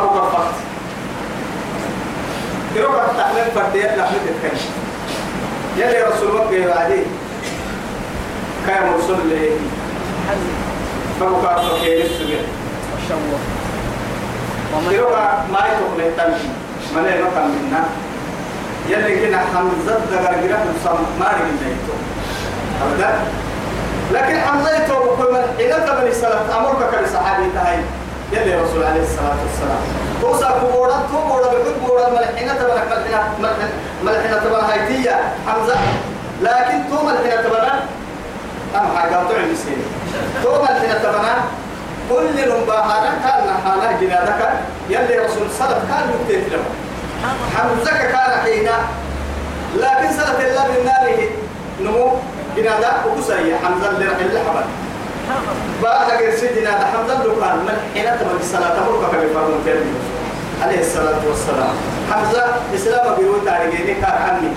فوق الفقط يروح التحليل فردي لا تتكلم يلي رسول الله بعدين كان مرسل لي فوق الفقط يلي يروح ما يتوقع تنشي من أي مكان منا يلي كنا حمزة دقر قرأت بصم ما رجل أبدا لكن حمزة يتوقع من حين تبني صلاة أمرك كالصحابي تهي يلي رسول عليه الصلاة والسلام. توسع كبورا توبورا بكل بورا ملحنة تبنك ملحنة ملحنة تبنى هايتية. حمزة لكن تو ملحنة تبنى أم حاجة؟ تعلم سيني تو ملحنة تبنى كل نباهانا كان نحانا جنادك. يلي رسول صلى كان يكتب له. حمزة كان حينا. لكن سنة الله من ناره نمو جنادا وكسرية. حمزة اللي رح اللي حبل بعد غير سيدنا لو كان من حين تمر الصلاة تمر كما يفرمون تاني عليه الصلاة والسلام. حمزة إسلام بيروي تاريخي كان عني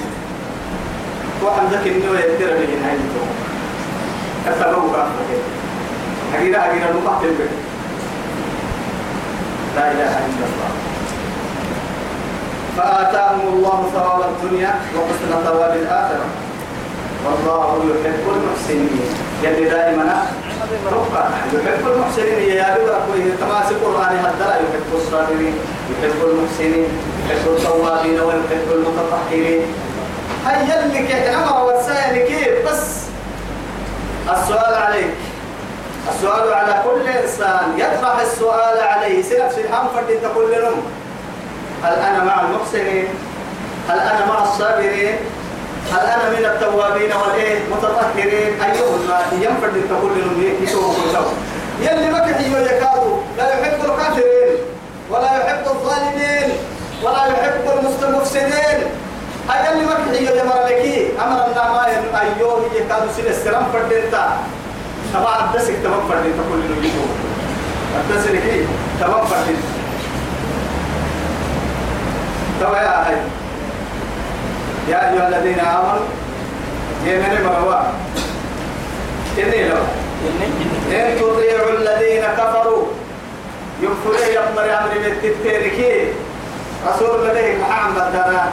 وحمزة كنيو يترى به هاي الجو كتبوا كان حقيقة حقيقة نقطة لا إله إلا الله. فآتاهم الله ثواب الدنيا وحسن ثواب الآخرة. والله يحب المحسنين. يلي دائما رقا يحب المحسنين يا رب تماسك القرآن هدرا يحب الصابرين يحب المحسنين يحب التوابين ويحب المتطهرين هيا لك إحنا ورسائل كيف بس السؤال عليك السؤال على كل إنسان يطرح السؤال عليه سنفس الهم فرد تقول لهم هل أنا مع المحسنين؟ هل أنا مع الصابرين؟ هل أنا من التوابين والإيه؟ متطهرين. أيهما ينفرد تقول لهم يسوق يلي ما كحي يكادوا لا يحب الكافرين ولا يحب الظالمين ولا يحب المستمفسدين هاي اللي ما كحي يمر لكي أمر النعماء أيوه يكادوا سن السلام فردتا طبعا الدسك تمام فردين تقول لهم يسوق الدسك تمام فردين توا يا هاي. يا أيها الذين آمنوا يمن مروا إني لو إن تطيعوا الذين كفروا يكفروا يقدر أمر بالتتيركي رسول الله محمد دنا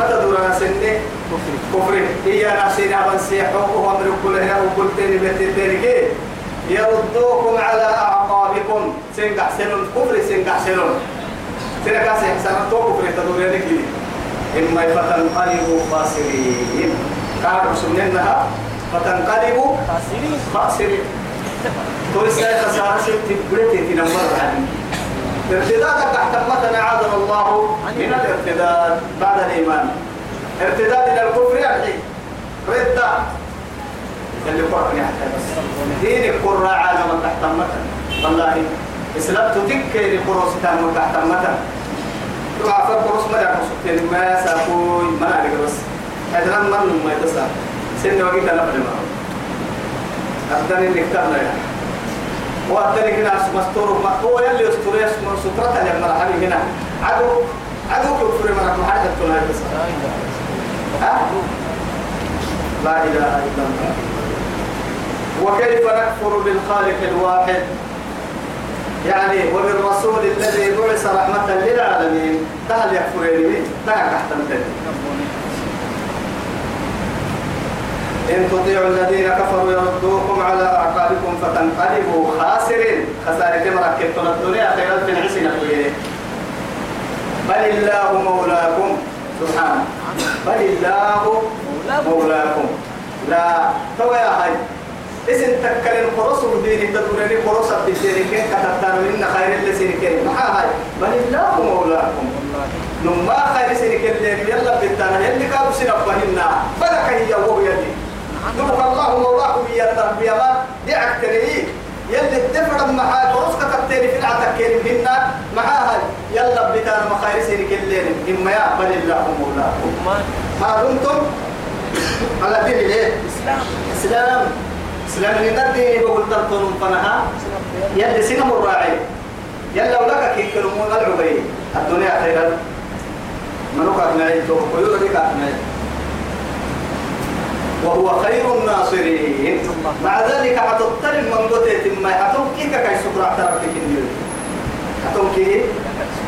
متى دورنا سنة؟ كفر. هي نفسنا بنسيحوا وأمر كلها وقلتني بالتتيركي يردوكم على أعقابكم. سنقع سنون. كفر سنقع سنون. سنقع سنون. تو كفر تدورنا كذي إما فتنقلبوا خاسرين. كانوا سننها فتنقلبوا خاسرين. خاسرين. تو إسرائيل خسارة ست بلتي تنمر عني ارتداد تحت متن عاذر الله من الارتداد بعد الإيمان. ارتداد إلى الكفر يعني. ردة اللي قرأني حتى بس دين القرى عالم تحت متن والله إسلام تذكر قرص تحت متن فرق رس ما يعرف بس هذا ما يتسع سن وقت أنا بدي ما أبدأني نكتبنا يعني وأبدأني كنا مستور ما هو يلي يستور يسمى سترة اللي مرة حبي هنا عدو عدو كفر مرة محاجة تنا يتسع لا إله إلا الله. وكيف نكفر بالخالق الواحد؟ يعني وبالرسول الذي بعث رحمة للعالمين تهل يكفرين به تهل تحت إن تطيعوا الذين كفروا يردوكم على أعقابكم فتنقلبوا خاسرين. خسارة مركبتنا الدنيا خيرا في الحسنة بل الله مولاكم. سبحانه بل الله مولاكم. لا تو يا هاي. اسم تكلم قرص ودين تدورني قرص بالدين كين كتبتان من خير اللي سنكين ما هاي. بل الله مولاكم. نما خير سنكين اللي يلا بتانا. يلي كانوا سنبهنا فلك هي وهو يلي. نبقى الله مولاكم يا تربية ما دعك تريه يلي الدفع معها قرص كتبتين في العتكين هنا معها يلا بتانا. ما خير سنكين اللي إما يا بل الله مولاكم. ما دمتم؟ على دين الايه؟ إسلام. اللي ندي بقول ترتون فنها. يلي سينم الراعي. يلا ولك كي كلمون العبي الدنيا خيرا تو قيود لك أكمعي وهو خير الناصرين. مع ذلك حتطلب من قتل ما حتم كيك كي كنيو حتم كي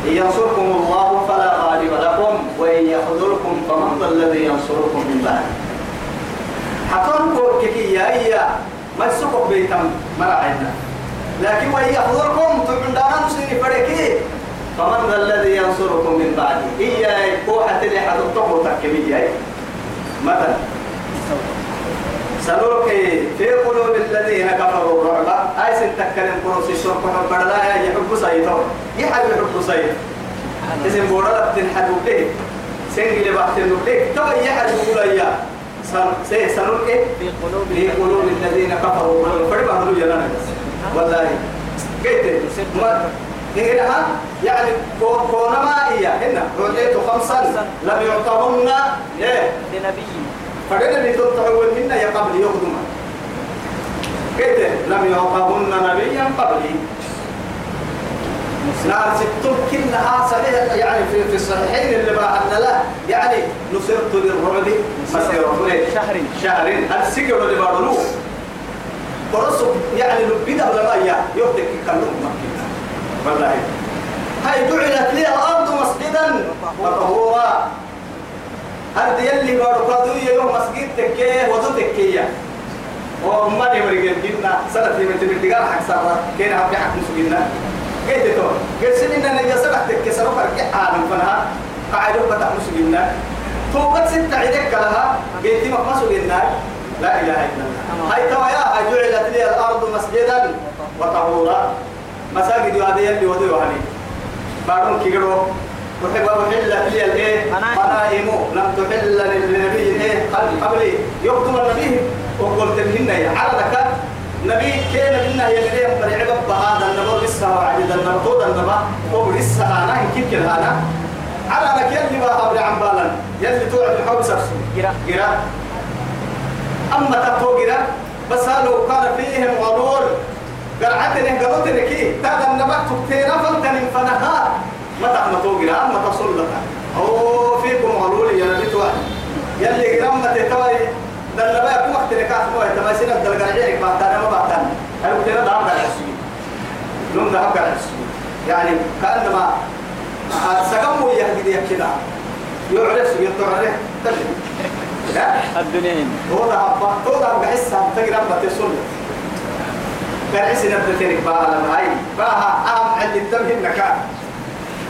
إن ينصركم الله فلا غالب لكم. وإن يخذلكم فمن ذا الذي ينصركم من بعد. حتون كي يا إيا. ما يسوق بيتم مراعينا. لكن وإن يخذلكم تعندنا نسيني فريكي. فمن ذا الذي ينصركم من بعد إيا كوحة اللي حتطبوا تكمية مثلا سنلقي في قلوب الذين كفروا الرعب. أي ستكلم قروس الشرق وحبرلا يحب سيطر يحب يحب سيطر اسم بورا تنحدوا به. سنجي لبحث به. تبا يحب بولايا سنلقي في قلوب في قلوب الذين كفروا. فرما هلو جلانا والله. قلت ما هنا يعني كون ما هي. هنا. رجيت خمسا. لم يعطهن إيه؟ لنبي. فقد اللي تطعون منا يا قبل يخدم كده لم يعطهن نبيا قبلي. نعم ستم كلها صحيح. يعني في في الصحيحين اللي بعدنا له يعني نصرت للرعب مسيرة شهر شهر السجن اللي بعدلوه فرصه يعني لبدا ولا ما يا؟ يهدك كلهم والله. هاي جعلت لي الأرض مسجدا. وطهورا هل يلي بارو قادوية يوم مسجد تكيه؟ وضو تكيه وما مريقين جبنا سنة في من تبين تقال حق سارة. كينا عبد حق مسجدنا. قلت تو قلت سنين سبع تكيه سنة فرق عالم فنها قاعدوا فتح مسجدنا توبت ستة عيدك لها. قلت ما مسجدنا لا إله إلا الله. هاي توايا هاي جعلت لي الأرض مسجدا وطهورا. مساجد هذه يلي وضو يعني بارون كيرو وحب وحل لي الإيه؟ غنائم لم تحل للنبي الايه قبل قبل يقدم النبي. وقلت لهن على ذكر نبي كان منا يلي ينبري عقب هذا النبر هو لسه أنا يمكن كده أنا. على ذاك يلي بقى قبل عن بالا يلي توعد الحب سرسو جرا جرا أما تطو جرا بس لو كان فيهم غرور. قرعتني قرعتني كي. تادا النبر تكتينا فلتن فنهار ما تحنا توقنا أما تصل لك. أو فيكم غلول يا نبي توعد. يلي قرام ما تتوي دل ما يكون وقت لك أخوة تماسين دل قرعينك بعتنا ما بعتنا هل كنا دعم على دعم على السوي يعني كأنما سقموا يهدي كده يعرف يطرح تجد لا؟ الدنيا هو هبا هو ده بحسها تقرب بتصل كرعس نبتتنك بقى لما هاي بقى أهم عند التمهين نكان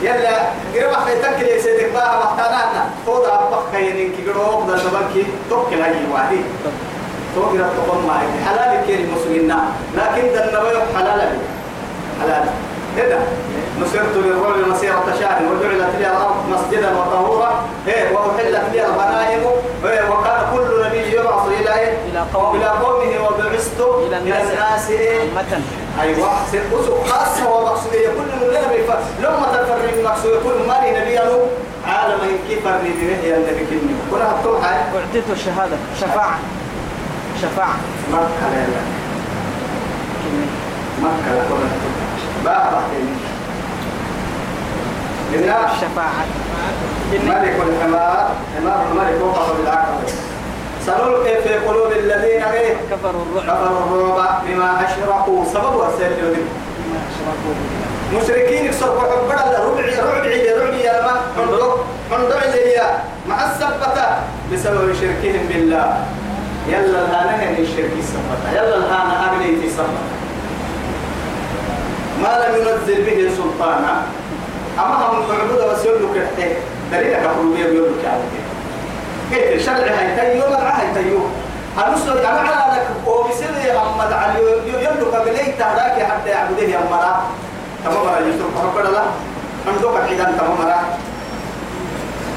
يلا قرب أخي تكل يا سيدك بقى محتاجنا فوضى أبقى كينين كي قرب ده نبكي توكل هاي واحد. توكل تقوم معي حلال كير المسلمين لكن ده النبي حلال حلال هذا نصرت للرجل مسيرة شهر وجعلت لي الأرض مسجدا وطهورا. إيه؟ وأحلت لي الغنائم. إيه؟ وكان كل نبي يبعث إلى إيه؟ إلى قومه. إلى قومه وبعثت إلى الناس. إيه؟ أمة أيوة. سنقص خاصة ومقصودية. كل من لنا بيفا لما تفرق كل ما لي نبي أنو عالم كيف به يا النبي كني كنا هتوم حاجة أعطيت الشهادة. شفاعة. شفاعة. مكة لا لا مكة لا كنا بقى إذا الشفاعة ملك الحمار حمار الملك وقف بالعقل سنلقي في قلوب الذين إيه كفروا الرعب كفروا الرعب بما أشركوا سبب. بالله مشركين يكسروا حبنا ربعي ربعي ربعي يا ما حندق حندق لي مع السبتة بسبب شركهم بالله يلا الهانا هني الشرك السبتة يلا الهانا أغني في سبتة ما لم ينزل به سلطانا. أما هم تعبد وسيولوا كحته دليل كفروا بيه بيولوا كعبته كيف؟ شرع هاي تيو مرعى هاي تيو هنوصل أنا على ذلك وبسير محمد علي. يولوا كبلي تهلاك حتى يعبده يا مرا. تمام مرا محمد الله عندك عيدان تمام مرا.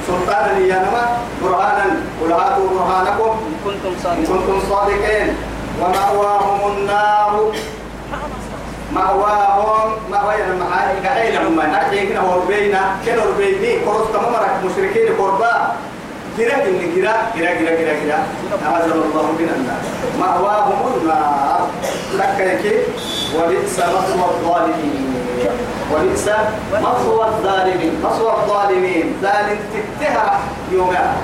سلطان لي أنا برهانا. قل هاتوا برهانكم كنتم صادقين. ومأواهم النار. مأواهم مأوى المعاني قاعدين هم نحكي كنا هو بينا كنا بيني كروس تمام مرك مشركين قربا كرا كنا كرا كرا كرا كرا كرا أعاذنا الله من النار مأواهم النار لك وبئس مثوى الظالمين. وبئس مثوى الظالمين. مثوى الظالمين. ذلك تتهرح يومها.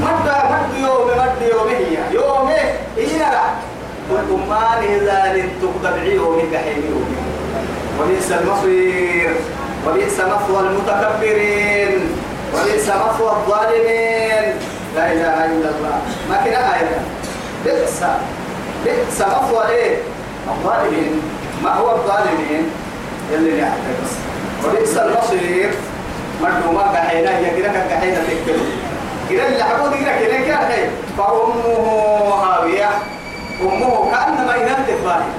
مد مد يوم مد يوم هي يوم هي لذلك تقطع يوم كحيل يوم وليس المصير. وبئس مثوى المتكبرين. وبئس مثوى الظالمين. لا إله إلا الله. ما كنا آية؟ بئس. بئس مثوى إيه؟ الظالمين. ما هو الظالمين؟ يلي نحن بس وبئس المصير. مردو ما قحينا. يقرأ قحينا تكتب قرأ اللي حقود قرأ كنا كنا. فأمه هاوية. أمه كأنما إنان تفاهي.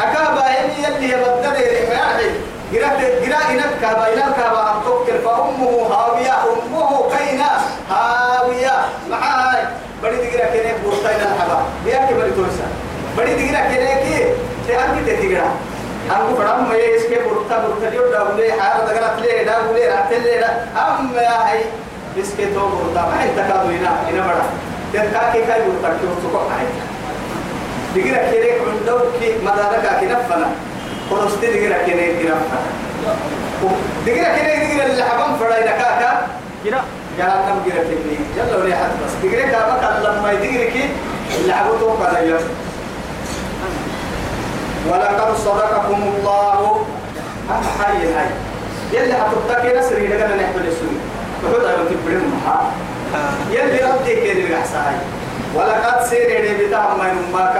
أكابا يلي يلي يبدل يحيي قرأ قرأ إنك كابا إنك كابا أبتوكل فأمه هاوية. أمه كينا هاوية. معاي. بدي تقرأ كنا بورتين الحبا بياك بدي تورسا بدي تقرأ كنا كي تأكد تقرأ أنا فرام ما يسكي برتا برتا يو داولي. حار دغرا تلي داولي راتلي أم يا هاي. يسكي تو برتا ما أنت كادو هنا هنا بڑا تلقى كي كاي برتا كيو سوكو هاي دغرا كيرك عندو كي مدارك كي نفنا خلصتي دغرا كيرك كي نفنا دغرا كيرك دغرا اللي حبم فراي نكاكا كده. جهنم دغرا كيرك جل ولي حد بس. دغرا كابا لما دغرا كي اللي حبوتو قال يوم ولقد صدقكم الله. أنا حي هاي. يلي حتبتكي نسري لقنا نحمل السنة وحوض أيضا تبرم محا يلي ردي كيري الأحساي ولقد سيري بتاع ما ينماك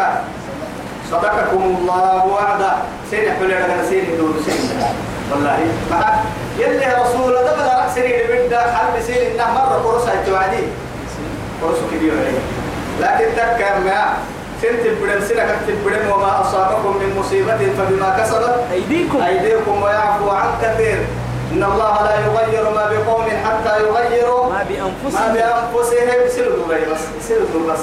صدقكم الله وعدا سيري حمل لقنا سيري دور سيري. والله. معك يلي رسول ده بلا سيري بدا حرب سيري إنه مرة قرصة توعدي قرصة كبيرة لكن تكر ما سنت بدم سنة كتب بدم وما أصابكم من مصيبة فبما كسبت أيديكم. أيديكم ويعفو عن كثير. إن الله لا يغير ما بقوم حتى يغيروا ما ما بأنفسهم. بأنفسهم يسيروا دوري بس يسيروا دور بس.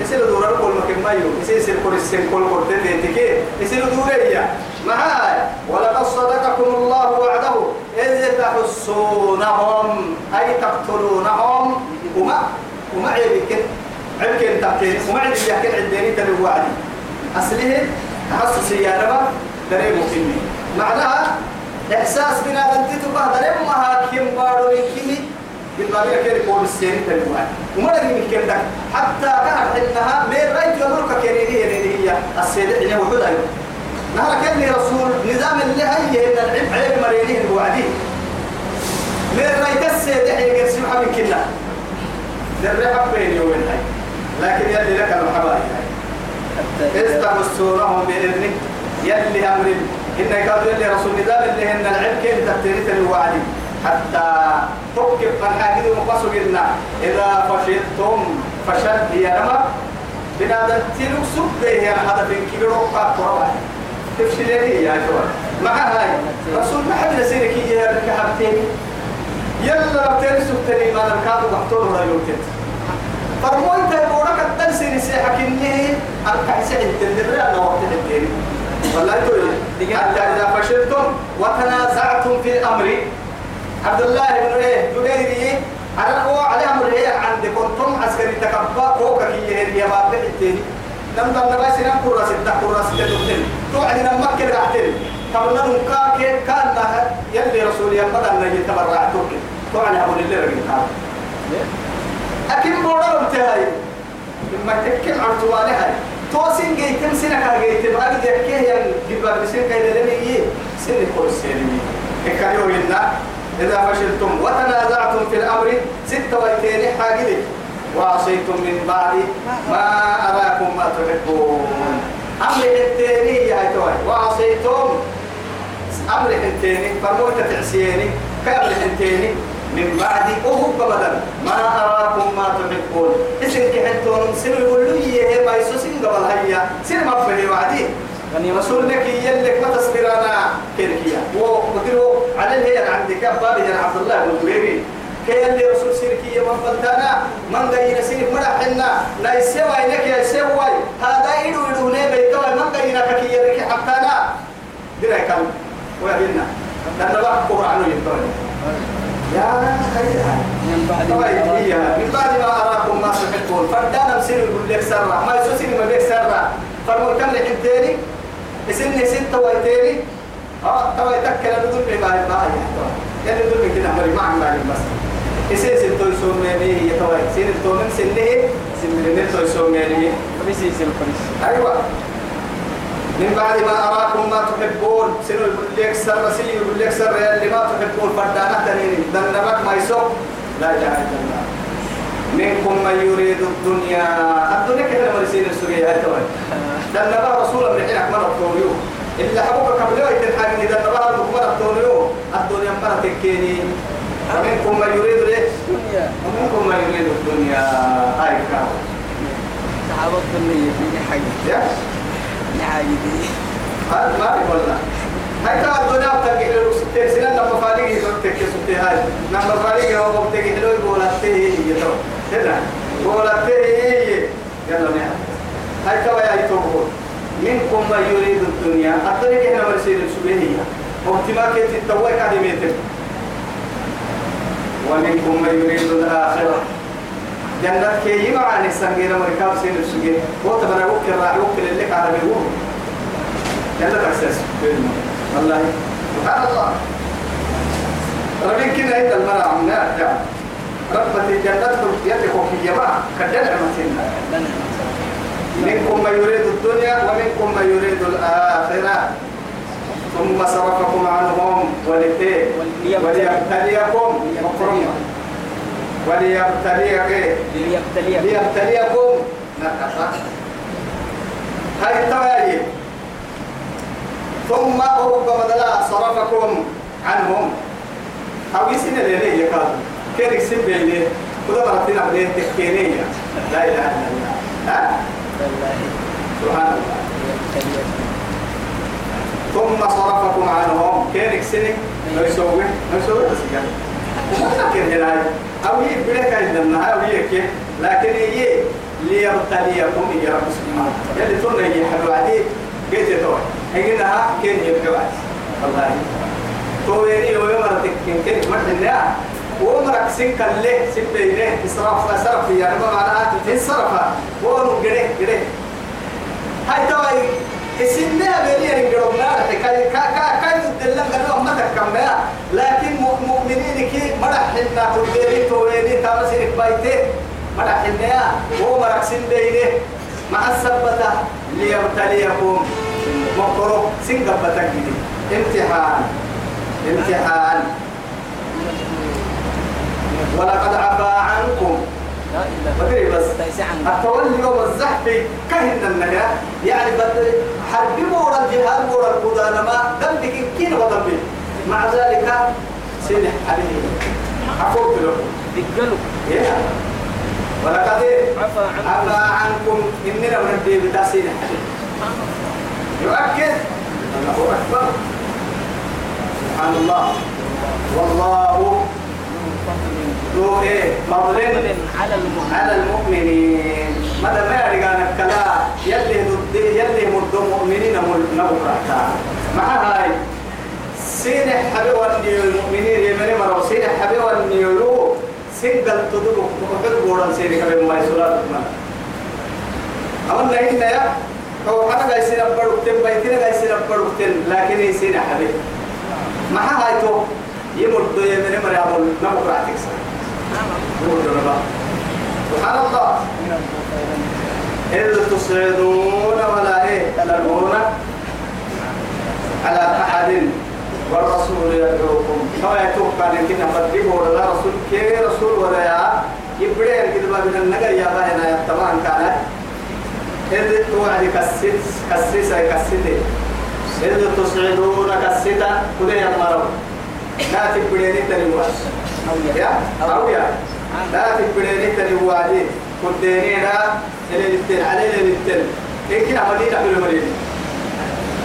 يسيروا دور كل مكان ما يو يسير يسير كل السن كل كل تدي يسيروا دوري معاي. ولقد صدقكم الله وعده. إذ تحسونهم أي تقتلونهم. وما وما عيبك عيبك تقتل وما عيبك يحكي عندني تلو وعدي أصله تحسس يا رب دري مقيمي معناها إحساس بنا أنت تبقى دري ما هاكيم بارو يكيمي بالبابية كيري بول السين وعدي وما لقي من كم حتى كانت إنها من رأيت يمرك كيري هي هي؟ السيدة إنه وحده نهار كان رسول نظام اللي هي إن العلم عيب مرينيه الوعدي من رأيت السيدة هي قرسي محمد كنا للرحب بين يومين هاي لكن يلي لك الحبايب. استغسونهم بإذنه يلي أمر إن كانوا يلي رسول الله اللي هن العلم كيف تبتريت الوعد حتى تكب من حاجد مقصو قلنا إذا فشلتم فشل هي نما بنادم تلوك سبه هي هذا في كبير وقع قربا تفشل لي يا جوال مع هاي رسول محمد سيرك يا ركعتين يلا بتنسوا تاني ما نركض وحطوا له يوتيت. فرموي تبورك التنسي نسيحك إني أركع سعيد تندري أنا وقت الدين والله تقول حتى إذا فشلتم وتنازعتم في الأمر. عبد الله بن إيه؟ جبيري أنا هو على أمر إيه؟ عندكم كنتم عسكري تكبا فوق كي هي باب الدين لم تنبغي سنة كرة ستة كرة ستة توعد لما كده رحتين قبل أن كان كان يلي رسول يمضى أن يتبرع توكل توعد أبو اللي رجل أكيد بورا انتهاي لما تكل عرضواني هاي. توسين جيتم سنة كا جيتم أجد يحكيه ين جبار بسين كايدا لمي إيه؟ سنة كل سنة. إكاريو لنا إذا فشلتم وتنازعتم في الأمر ستة ويتين حاجدي وعصيتم من بعد ما أراكم ما تحبون. أمر التاني يا توي وعصيتم أمر التاني فرموت تعسيني كأمر التاني من بعد أهب بدل ما أراكم ما تحبون. إسن كحنتون سنو يقول لي ما يسوسين قبل هيا. سن ما فهي وعدي. يعني رسول لك يلك ما تصبر أنا كيركيا وقدروا على اللي عندك بابي يا عبد الله بن جريري كي اللي رسول سيركية من فلتانا من غير سيرك مرا حنا لا يسوى إنك يا يسوى. هذا يدو يدو نه بيتوا من غير كي يرك حقنا دينا كم ويبينا لأن الله قرآن يتوني يا خيرها. من بعد ما طيب من بعد ما أراكم ما تحبون فردانا مسير يقول لك سرة. ما يسوسني ما بيك سرة. فرمو كم لك التاني يسني ستة ويتاني آه توا يتكل ندول بما ما هي يعني ندول كده مري ما عم بس. يسين ستة يسوم يعني هي توا يسين التومن سنه سنه ستة يسوم يعني. بريس يصير بريس أيوة. من بعد ما أراكم ما تحبون سنو لك سر سي يقول لك سر اللي ما تحبون؟ فردانا تنين دنبك ما يسوق. لا إله إلا الله. منكم من يريد الدنيا. الدنيا كده مرسين السورية هاي توي دنبا رسول من حينك مرة توريو إلا حبوك قبل يوم إذا دنبا مرة توريو الدنيا مرة تكيني ومنكم من يريد ليه الدنيا. ومنكم من يريد الدنيا. هاي كاو. صحابة الدنيا في حاجة يا حاجة دي هذا ما ولا هاي كان الدنيا بتجي له ستين سنة لما فارق يسوي ستين هاي. لما فارق هو بتجي له يقول أتيه يتو هنا. يقول أتيه يلا نعم. هاي كوا يا يتوه منكم من يريد الدنيا. الدنيا كنا مرسيل السبيهية واهتمام كيت التوي كادميتك ومنكم من يريد الآخرة. جنة كي يمعاني السنجيرة مركاب سين السجين هو تبنا وكل اللي قاعد بيقول. جنة أكسس والله. سبحان الله. ربين كنا المرأة عمنا ربة الجنة يدكم في جماعة كدل عمتنا منكم من يريد الدنيا ومنكم من يريد الآخرة. ثم صرفكم عنهم ولتي وليبتليكم. مكرمة وليبتليك ليبتليكم. ليبتليكم. نكفة هاي التوالي. ثم أرد بدلا صرفكم عنهم. أو يسن ليه يكاد كيرك سبيلي كذا مرتين عليه تكينية لا إله إلا الله. ها؟ سبحان الله. ثم صرفكم عنهم. كيرك سنك ما يسوي؟ ما يسوي؟ بس وما كان هنا أو يبلك عندنا أو يك لكن هي ليبتليكم يا رب سبحانه يلي تقول لي حلو عليك قلت تو هنا كين يبقى والله. تو يعني هو مرتك كين كين مرت النيا ومرك سين كله سين بينه إسراف إسراف يعني ما معناها هو نقدر كده هاي توي السنة بيني رجعنا كاي كا كا كاي تدلنا قالوا ما تكمل لكن مؤمنين كي مرح لنا تدري تويني تامسين بايته مرح لنا هو مرح سن بينه مع السبتة ليبتليكم مقرو. سنقبتك امتحان. امتحان. ولقد عفا عنكم. لا إله تيسي عن التولي يوم الزحف كهن النهاية يعني بد حرب مورا الجهاد مورا القدانما ذنبك كين وذنبي مع ذلك سنح عليه أقول له إيه ولقد عفا عن عفا عنكم إننا من الدين بتاسين عليه يؤكد الله أكبر سبحان الله والله ذو إيه فضل على المؤمن على المؤمنين. ماذا ما يرجع الكلا يلي ضد يلي مد مؤمنين نبرة مع هاي. سين حبيب المؤمنين يمني مرة سين حبيب النيولو سين قل تدبو وحد بورا سين حبيب ما يسولات ما أما نحن يا هو أنا قايس نبرو تم بيتنا قايس نبرو تم لكن يسين حبيب. مع هاي تو. يمد يمني مرة نبرة تكسر سبحان الله إذ تصعدون ولا إيه تلقون على أحد والرسول يدعوكم كما يتوقع كنا فدبوا ولا رسول كي رسول ولا يا يبدأ كذا من النجا يا باهنا يا تمام كانت إذ توعد كسيت كسيسة كسيتة إذ تصعدون كسيتة كده يا مرو لا تبدأ تنوى أو يا أو يا لا تبدأ تنوى دي كديني لا اللي للتن عليه اللي للتن إيه كده مدينة في المدينة؟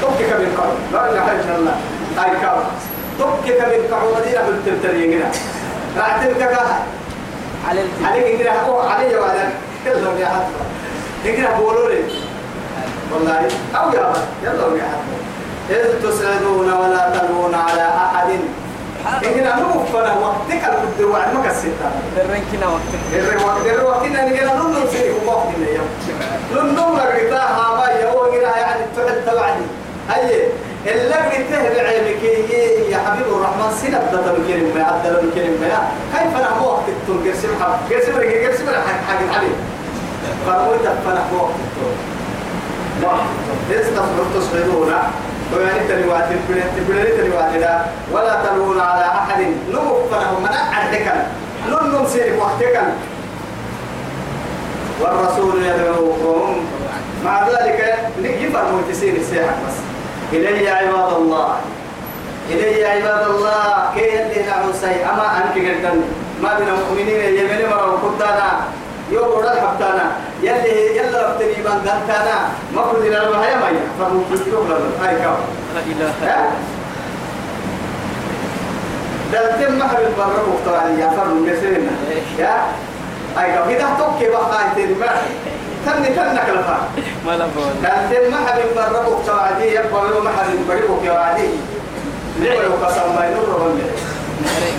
توكك من قبل. لا إله إلا الله. هاي كاو. توكك من قبل مدينة التنترين هنا راح تلقى على التي عليك إنجرا هو علي وعلى يلا يا حد بولوا لي والله. أو يا يلا يا حد إذ تسعدون ولا تلوون على أحد. إنجرا نو فنا وقتك البد وعد ما كسيتا بالرنكنا وقتك. الر وقت الر وقت إن إنجرا نو نو سيري هو وقت إن يوم نو نو لقيتا هما يا هو إنجرا يعني تعد توعدي أيه اللي قلته بعلمك يا حبيب الرحمن سنة بدل الكلمة عدل الكلمة كيف أنا وقت التون؟ قرسم حب قرسم رجع قرسم حق حق الحبيب. فرموت فنح وقت التون. استصبر تصعدون ويعني تلوات البلد تلوات لا ولا تلون على أحد نمف فلهم من أعدك نن نمسير وقتك والرسول يدعوكم مع ذلك يفهموا تسير السياحة بس إلي عباد الله إلي عباد الله كي يلي نعم سي أما أنك قلتن ما بين المؤمنين يمني مرة وقدانا يوم ورد حبتانا يلي يلا ربتني من دهتانا ما كنت لنا ما هي مية فمكتوب لنا هاي كام لا إله. دلتم محل البرق وقتها يا فرن كسرنا يا؟ أي كم إذا توكي بقى تلمع تني تنك الفا ما بول دلتم محل البرق وقتها دي يبقى محل البرق وقتها دي ليه قسم ما ينور ولا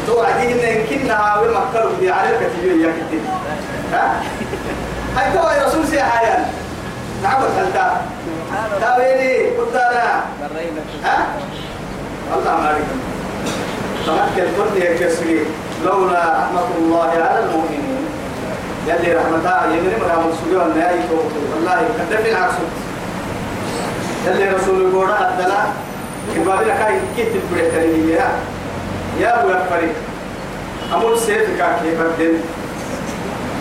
تو عدي إن كنا ومكروا دي على الكتير يا كتير ها؟ تو يا رسول سي حيان نعم خلتا تاويني قدانا برينا ها؟ الله ما عليك تمكن كل يكسري لولا رحمة الله على المؤمنين. يلي رحمتها يمني مرام السجوع النهاية والله كدف العكس. يلي رسول يقول أدلا كبابنا كاي كيت البريت يا؟ يا أبو الفريق أمول سيف كاكي بدل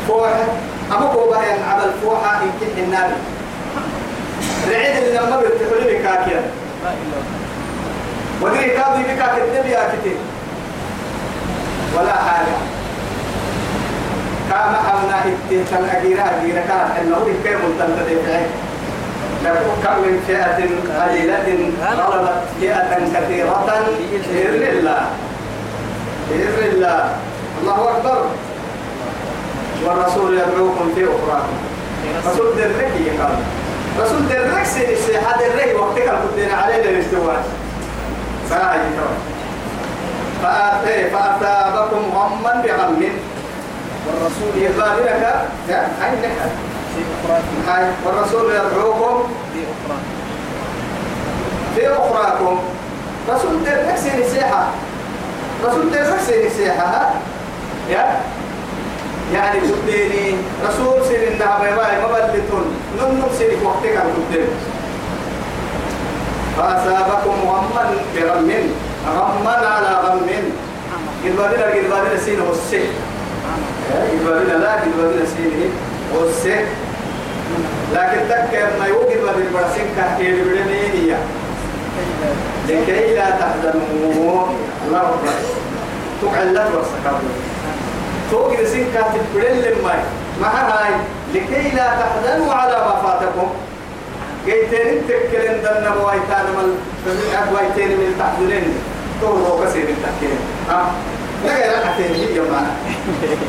فوحة أمو كوبا ين عمل فوحة إن كيت النار. رعيد اللي لما بيرتحوا لي كاكيا لا إله ودري كاضي بك كتب يا كتب ولا حاجة. كما حمنا التهتم أجيرا أجيرا كانت أنه كيف تنتدفع لكم كم من فئة قليلة غلبت فئة كثيرة. بإذن الله. بإذن الله. الله أكبر. والرسول يدعوكم في أخراكم رسول. درك يقال رسول درك سيدي سيحة درك وقتك القدين علينا الاستواء فاعي فأتي فأثابكم غما بغم. والرسول يقال لك يا هاي نحن والرسول يدعوكم في أخراكم في أخراكم. رسول درك سيدي سيحة رسول درك سيدي سيحة؟ يا؟ يعني تبديني رسول سير النهب يباي مبلتون نم سير وقتك عن تبدين فأصابكم غما بغم. غما على غم. قلبنا قلبنا سين والسي قلبنا لا قلبنا سين والسي لكن تك ما يوجد ما بالبرسين كهيل بدنيا لكي لا تحزنوا. الله أكبر. تقعلت وسكبوا توقي سين كاتب بدل لما مع هاي؟ لكي لا تحزنوا على ما فاتكم. جيتين تكلم دنا بوايتان من أبوايتين من تحزنين. تو كسير التكلم ها لا غير حتين هي معنا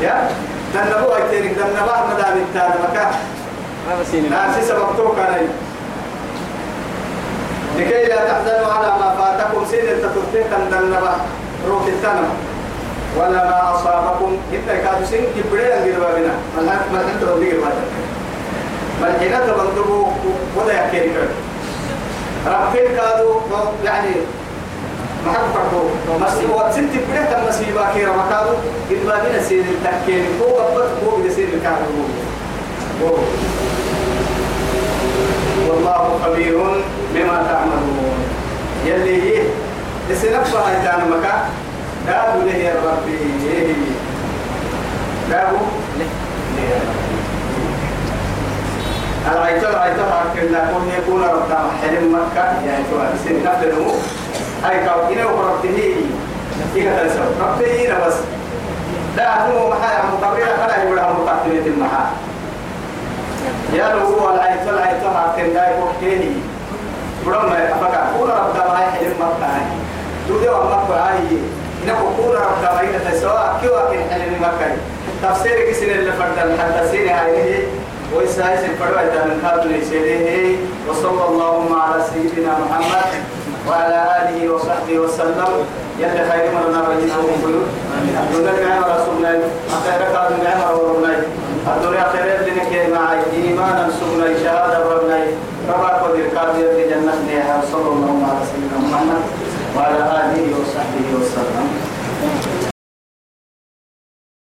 يا؟ دنا بوايتين دنا باه مدام التان مكان ما بسيني. ناسي سبب تو كان لكي لا تحزنوا على ما فاتكم. سين تتركن دنا روح التنم. ولا ما أصابكم. إنت كادو سين كبرين غير بابنا ملحق ملحق تقول غير بابنا ملحق تبندبو ولا يحكي لك ربين كادو يعني ما حد فرقو مسيبة سنت بدأت المسيبة كيرا مكادو غير بابنا سين التكين. هو أبط هو بده سين الكادو هو. والله خبير بما تعملون. يلي هي. السنفة هاي كان مكان. دابو له يا ربي. دابو العيتو العيتو كنا كون يكون ربنا حلم مكة. يعني تو سن نفل نمو هاي كاو كنا وربته إيكا تنسو ربته بس. لا هو محا مقابلة فلا يقول هم مقابلة المحا يا لو هو العيتو العيتو كنا يكون كيني برما أفكا كون ربنا حلم مكة. دودي ومكة هاي نقول رب بين تسوا كيو أكين حلم مكة. تفسير كسر اللي فرد حتى سير هاي ويساي سفر ويتا من خاطر سيره وصلى اللهم على سيدنا محمد وعلى آله وصحبه وسلم. يلا خير مرنا بجيسهم بيوت الدنيا نعمة رسول الله أخيرا كان نعمة وربنا الدنيا خير لنك معي إيمانا سبنا شهادة ربنا. قدر قادر في جنة وصلى الله على سيدنا محمد. وعلى آله وصحبه وسلم.